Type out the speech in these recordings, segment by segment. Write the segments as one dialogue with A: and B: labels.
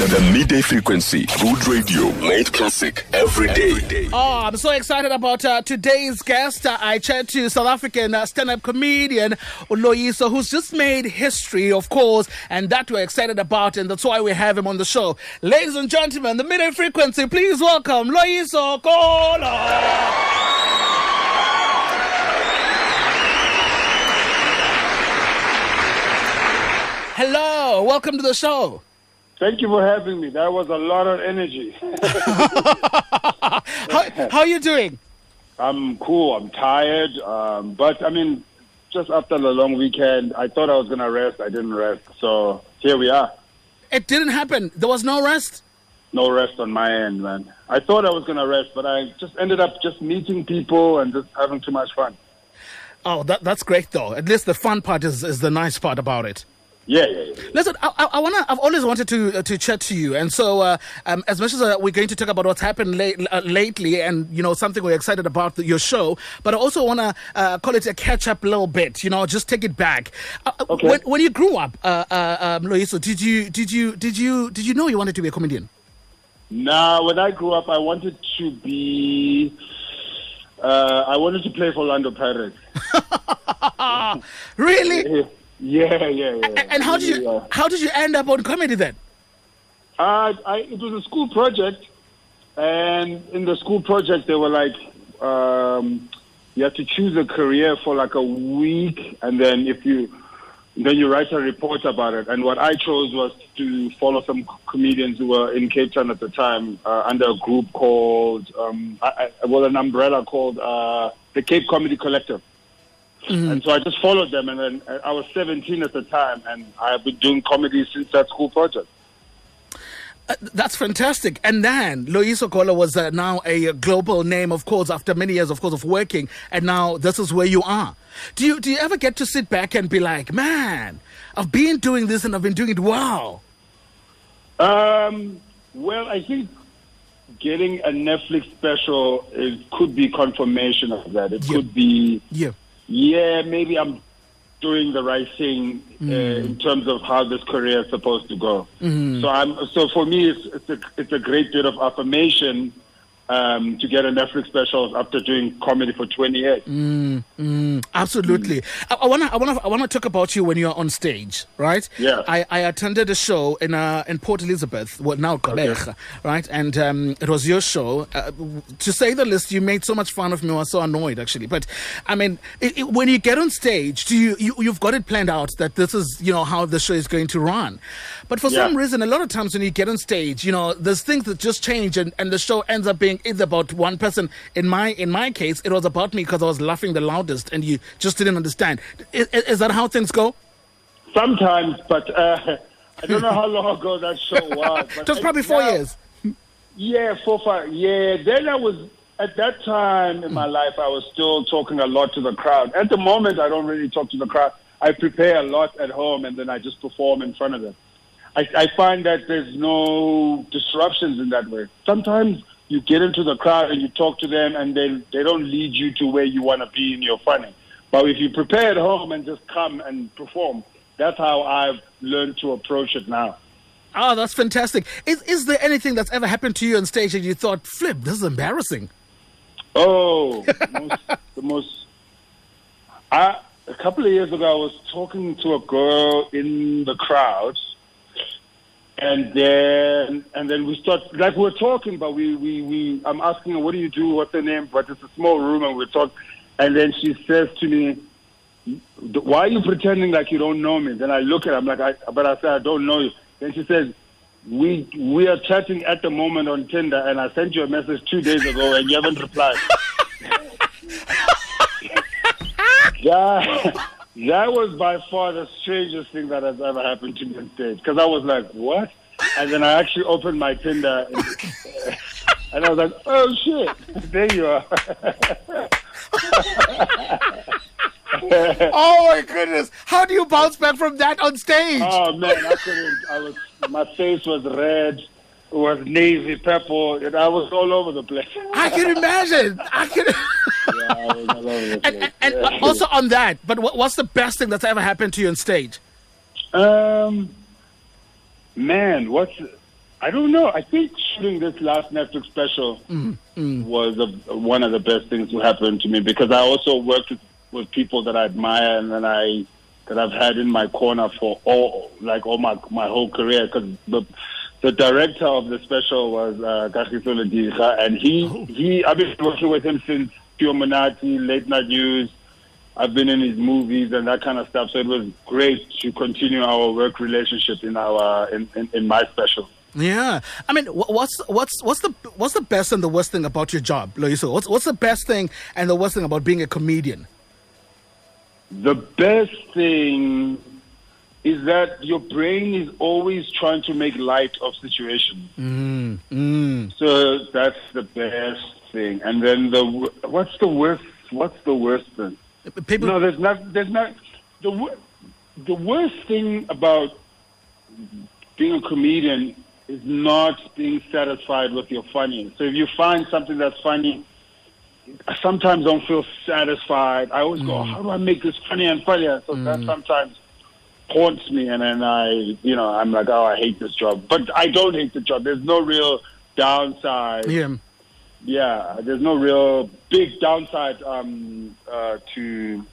A: The, the midday frequency. Good radio. Made classic every day.
B: Oh, I'm so excited about uh, today's guest. Uh, I chat to South African uh, stand-up comedian Loyiso, who's just made history, of course, and that we're excited about, and that's why we have him on the show. Ladies and gentlemen, the midday frequency, please welcome Loyiso Gola. Hello, welcome to the show.
C: Thank you for having me. That was a lot of energy.
B: How, how are you doing?
C: I'm cool. I'm tired. Um, but, I mean, just after the long weekend, I thought I was going to rest. I didn't rest. So here we are.
B: It didn't happen. There was no rest.
C: No rest on my end, man. I thought I was going to rest, but I just ended up just meeting people and just having too much fun.
B: Oh, that, that's great, though. At least the fun part is, is the nice part about it.
C: Yeah, yeah, yeah.
B: Listen, I, I, I wanna. I've always wanted to uh, to chat to you, and so uh, um, as much as uh, we're going to talk about what's happened late, uh, lately, and you know something we're excited about the, your show, but I also wanna uh, call it a catch up a little bit. You know, just take it back. Uh,
C: Okay.
B: When, when you grew up, uh, uh, um, Loyiso, did you did you did you did you know you wanted to be a comedian?
C: Now, when I grew up, I wanted to be. Uh, I wanted to play for Orlando Pirates.
B: Really?
C: Yeah, yeah, yeah.
B: And how did you
C: Yeah.
B: how did you end up on comedy then?
C: Uh, I, it was a school project, and in the school project, they were like, um, you have to choose a career for like a week, and then if you, then you write a report about it. And what I chose was to follow some comedians who were in Cape Town at the time uh, under a group called, um, I, I, well, an umbrella called uh, the Cape Comedy Collective. And so I just followed them, and then uh, I was 17 at the time, and I've been doing comedy since that school project.
B: Uh, That's fantastic. And then Loyiso Gola was uh, now a global name, of course, after many years, of course, of working. And now this is where you are. Do you do you ever get to sit back and be like, man, I've been doing this and I've been doing it well?
C: Um, well, I think getting a Netflix special is, could be confirmation of that. It
B: Yeah.
C: could be,
B: Yeah.
C: Yeah, maybe I'm doing the right thing uh,
B: Mm.
C: in terms of how this career is supposed to go. So I'm so for me, it's it's a it's a great bit of affirmation. Um, to get a Netflix special after doing comedy for 20 years.
B: Absolutely. I, I wanna, I wanna, I wanna talk about you when you're on stage, right?
C: Yeah.
B: I, I attended a show in uh, in Port Elizabeth, well now Gqeberha, right? And um, it was your show. Uh, to say the least, you made so much fun of me. I was so annoyed actually. But I mean, it, it, when you get on stage, do you, you you've got it planned out that this is you know how the show is going to run. But for
C: Yeah.
B: some reason, a lot of times when you get on stage, you know, there's things that just change, and, and the show ends up being either about one person. In my in my case, it was about me because I was laughing the loudest, and you just didn't understand. Is, is that how things go?
C: Sometimes, but uh, I don't know how long ago that show was. But
B: was probably four
C: now-
B: years.
C: Yeah, four, five. Yeah, then I was at that time in my life. I was still talking a lot to the crowd. At the moment, I don't really talk to the crowd. I prepare a lot at home, and then I just perform in front of them. I, I find that there's no disruptions in that way. Sometimes you get into the crowd and you talk to them, and they they don't lead you to where you want to be in your funny. But if you prepare at home and just come and perform, that's how I've learned to approach it now.
B: Oh, that's fantastic. Is is there anything that's ever happened to you on stage that you thought, "Flip, this is embarrassing"?
C: Oh, the most, the most. I, a couple of years ago, I was talking to a girl in the crowd, and then and then we start like we we're talking, but we we we. I'm asking her, "What do you do? What's her name?" But it's a small room, and we're talking, and then she says to me. Why are you pretending like you don't know me? Then I look at her, I'm like, I, but I said, I don't know you. Then she says, we we are chatting at the moment on Tinder, and I sent you a message two days ago, and you haven't replied. that, that was by far the strangest thing that has ever happened to me on stage. Because I was like, what? And then I actually opened my Tinder, and, and I was like, oh shit, there you are.
B: oh my goodness! How do you bounce back from that on stage?
C: Oh man, I couldn't. I was. My face was red. It was navy purple. And I was all over the place.
B: I can imagine. I can.
C: Yeah, I was all over the
B: and, and, also on that, but what, what's the best thing that's ever happened to you on stage?
C: Um, man, what's I don't know. I think shooting this last Netflix special was a, one of the best things to happen to me because I also worked with, with people that I admire and that I that I've had in my corner for all like all my my whole career. Because the the director of the special was uh, and he he I've been working with him since Pure Late Night News. I've been in his movies and that kind of stuff. So it was great to continue our work relationship in our in, in, in my special.
B: Yeah, I mean, what's what's what's the what's the best and the worst thing about your job, Loyiso? What's what's the best thing and the worst thing about being a comedian?
C: The best thing is that your brain is always trying to make light of situations.
B: Mm, mm.
C: So that's the best thing. And then the what's the worst? What's the worst thing?
B: People,
C: No, there's not. There's not. The the worst thing about being a comedian is not being satisfied with your funny. So if you find something that's funny, I sometimes don't feel satisfied. I always go, how do I make this funnier and funnier? So that sometimes haunts me, and then I, you know, I'm like, oh, I hate this job. But I don't hate the job. There's no real downside
B: yeah.
C: yeah, there's no real big downside um, uh, to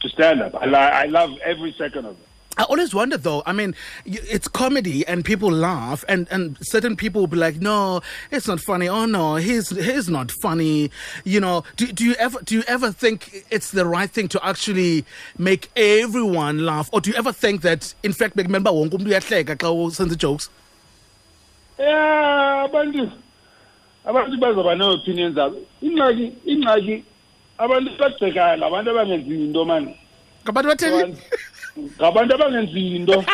C: to stand up. I, I love every second of it.
B: I always wonder though. I mean, it's comedy and people laugh, and and certain people will be like, "No, it's not funny." Oh no, he's he's not funny. You know, do do you ever do you ever think it's the right thing to actually make everyone laugh, or do you ever think that in fact, remember uyahleka xa usenza jokes?
C: Yeah, abantu abantu bazaba ne-opinions zabo. Ingxaki ingxaki abantu bagcekayo labantu abangenzi into mani.
B: Ngabantu batheni?
C: Ngabantu abangenzi into.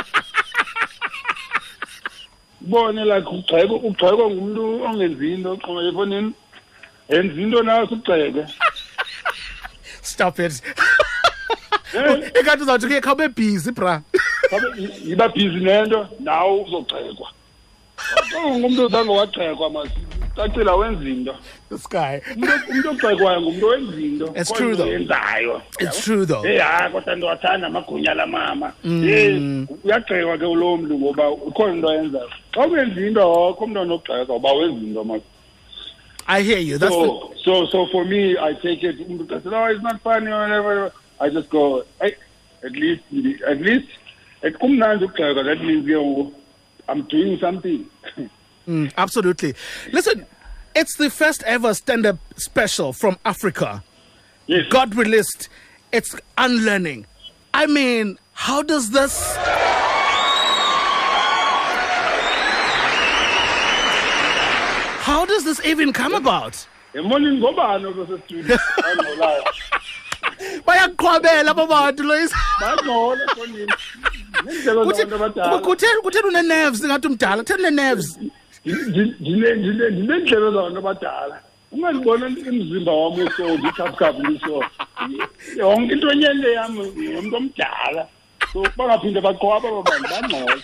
C: Bone like ugxeko ugxeko ngumuntu ongenzi into qoma efonini. Yenza into nawe sigxeke.
B: Stop it.
C: Eh?
B: Engathi uzawuthi kuye khawube busy, bra.
C: Sabe yiba busy nento nawe uzogxekwa. Xa ngumuntu ozange wagxekwa masicacila wenza into.
B: This guy.
C: Umuntu umuntu ogxekwayo ngumuntu owenza into.
B: It's true though.
C: Oyenzayo.
B: It's true though.
C: Eh hayi kodwa ndiwathanda amagunya lamama. Eh uyagxekwa ke lo mntu ngoba ukhona into ayenzayo. Xa ungenzi into awukho umntu onogxeka uba wenza into.
B: I hear you. That's the,
C: So so so for me I take it xa said, oh it's not funny or whatever. I just go hey, at least at least at kumnandi ukugxeka that means I'm doing something.
B: Mm, absolutely. Listen, it's the first ever stand-up special from Africa.
C: yes.
B: got released. It's unlearning. I mean, how does this? How does this even come about?
C: Emoni ngobani osestudio. Angolayo.
B: bayakuqhwabela abo bantu loyis
C: Bangcola fonini. Nendlela zabantu abadala.
B: kutheni kutheni une-nerves ingathi umdala kutheni une-nerves
C: ndinendlebe zabantu abadala. Ungandibona imzimba wam usonje ikhaphukhaphu lisonje yonke into enyende yam yomntu omdala. So bangaphinde baqhwaba babantu bangxole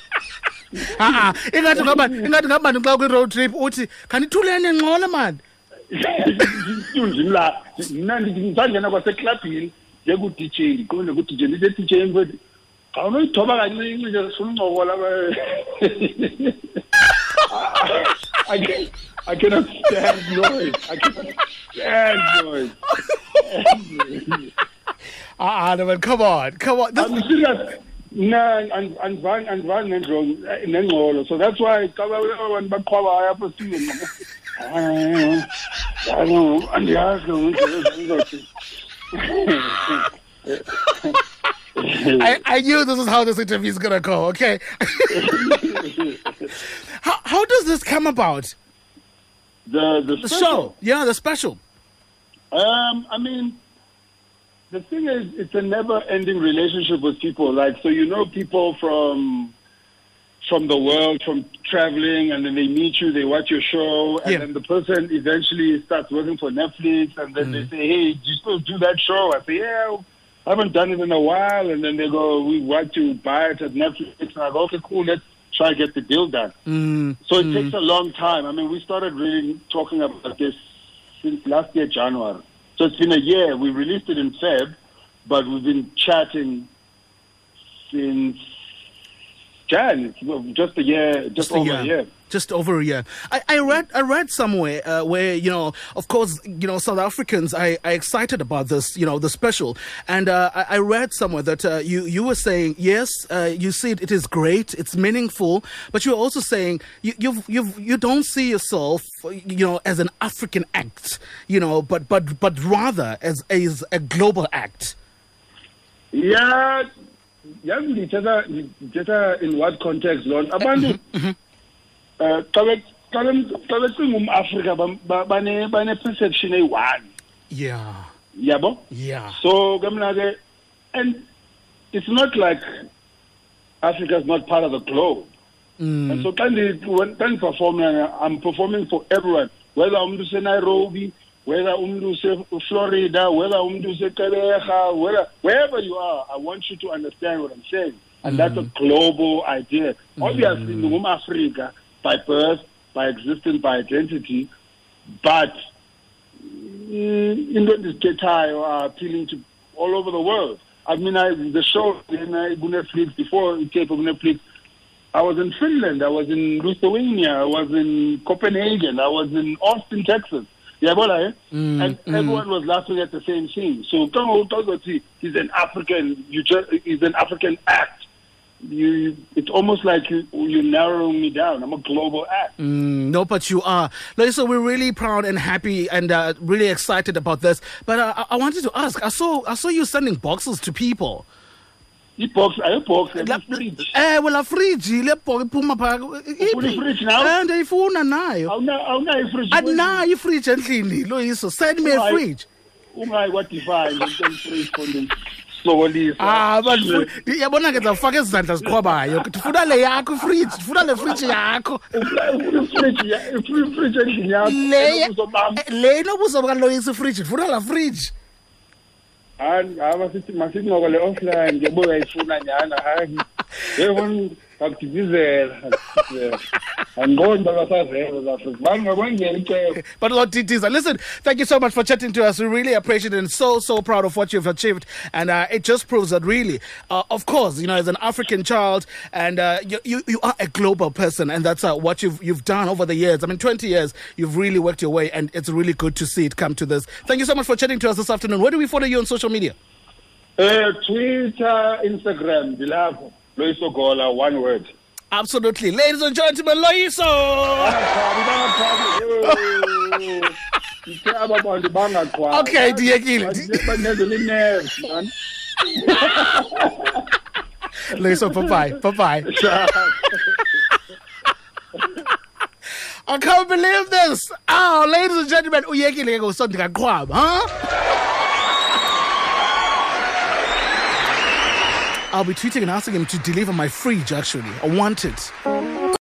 B: a-a ingathi ngabani ingathi ngabani xa kwi-road trip uthi khandithulene ngxole mani?
C: Ndimla mna ndisangena kwaseklabhini ndiye ku-dj ndiqonde ku-dj ndithe dj mfethu xa unoyithoba kancinci nje sifununcokola eh. I can I cannot stand noise. I cannot stand noise.
B: ah no man come on come on this,
C: I'm serious. Nah, and and van and van nengxolo. So that's why abantu baqhwabayo apha studio ngoku. Andiyazi ngizothi.
B: I, I knew this is how this interview is gonna go okay how, how does this come about
C: The the,
B: the show yeah the special
C: Um, I mean, the thing is, it's a never-ending relationship with people. Like, so you know people from from the world, from traveling, and then they meet you, they watch your show, and
B: Yeah.
C: then the person eventually starts working for Netflix, and then they say, "Hey, do you still do that show?" I say, "Yeah." I haven't done it in a while, and then they go, "We want to buy it at Netflix," and I go, "Okay, cool, let's try to get the deal done." Mm, so it mm. takes a long time. I mean, we started really talking about this since last year, January. So it's been a year. We released it in Feb, but we've been chatting since Jan. Just a year, just,
B: Just a
C: over
B: year.
C: a year.
B: Just over a year. I, I read I read somewhere uh, where you know, of course, you know, South Africans are, are excited about this, you know, the special, and uh, I, I read somewhere that uh, you you were saying yes, uh, you see it, it is great, it's meaningful, but you're also saying you you you you don't see yourself, you know, as an African act, you know, but but but rather as as a global act.
C: Yeah, yazi ndithetha in what context loo nto abantu Eh, um xa xa be- xa becinga umafrika bane- bane-perception eyi-one.
B: Yeah,
C: yabo?
B: Yeah.
C: so ke mna ke and it's not like africa is not part of the globe. Mm. And so xa ndi- when- xa ndiperforma i'm performing for everyone whether umntu usenairobi whether umntu useflorida whether umntu useqeberha whether wherever you are i want you to understand what i'm saying. And that's a mm. global idea. Obviously mm. ndingumafrika by birth by existence by identity but mm, into endizithethayo are appealing to all over the world. I mean, I, the show in uh, Netflix before it came from Netflix, I was in Finland, I was in Lithuania, I was in Copenhagen, I was in Austin, Texas. Yeah, but I, and everyone was laughing at the same thing. So, on, talk he's an African. You just he's an African act. You, you, it's almost like you you're narrowing me down. I'm a global act.
B: Mm, no, but you are. Lisa, we're really proud and happy and uh, really excited about this. But uh, I, I wanted to ask. I saw I saw you sending boxes to people.
C: Ibox, ayibox,
B: La-
C: fridge.
B: Eh, well, a fridge le bhoko iphuma phaa.
C: Ufuna ifridge nawe?
B: Eh, ndiyifuna nayo.
C: Awuna- awunayo ifridge.
B: Andinayo ifridge endlini, Loyiso. Send me a fridge.
C: ungayi kwadefine into eyifridge for ndisokolisa
B: Ah, but yabona ke ndizawufaka ezi zandla ziqhwabayo. Ndifuna le yakho ifridge, ndifuna le fridge yakho.
C: ifridge ya- ifridge endlini yakho
B: Le
C: enobuso bam
B: eh, le inobuso bukaLoyisa ifridge, ndifuna la fridge.
C: hayi hayi masithi masithi ngoko le offline njengoba uyayifuna nyhana hayi yebona ngakudidizela ngakudidizela andiqondi uba basazelo zafrika bani ngakwenzela icebo
B: But Lord Titiza, listen, thank you so much for chatting to us. We really appreciate it and so, so proud of what you've achieved. And uh, it just proves that really, uh, of course, you know, as an African child, and uh, you, you, you are a global person. And that's uh, what you've, you've done over the years. I mean, 20 years, you've really worked your way. And it's really good to see it come to this. Thank you so much for chatting to us this afternoon. Where do we follow you on social media?
C: um twitter instagram ndilapho oh loyisogola uh, one word
B: Absolutely. Ladies and gentlemen, Loyiso!
C: ithe aba bantu bangaqhwabi
B: Okay, ndiyekile.
C: banezo ninerves man
B: Loyiso, bye-bye. Bye-bye. I can't believe this. Oh, ladies and gentlemen, uyekile ke ngoku ndingaqhwaba, huh? I'll be tweeting and asking him to deliver my fridge, actually. I want it.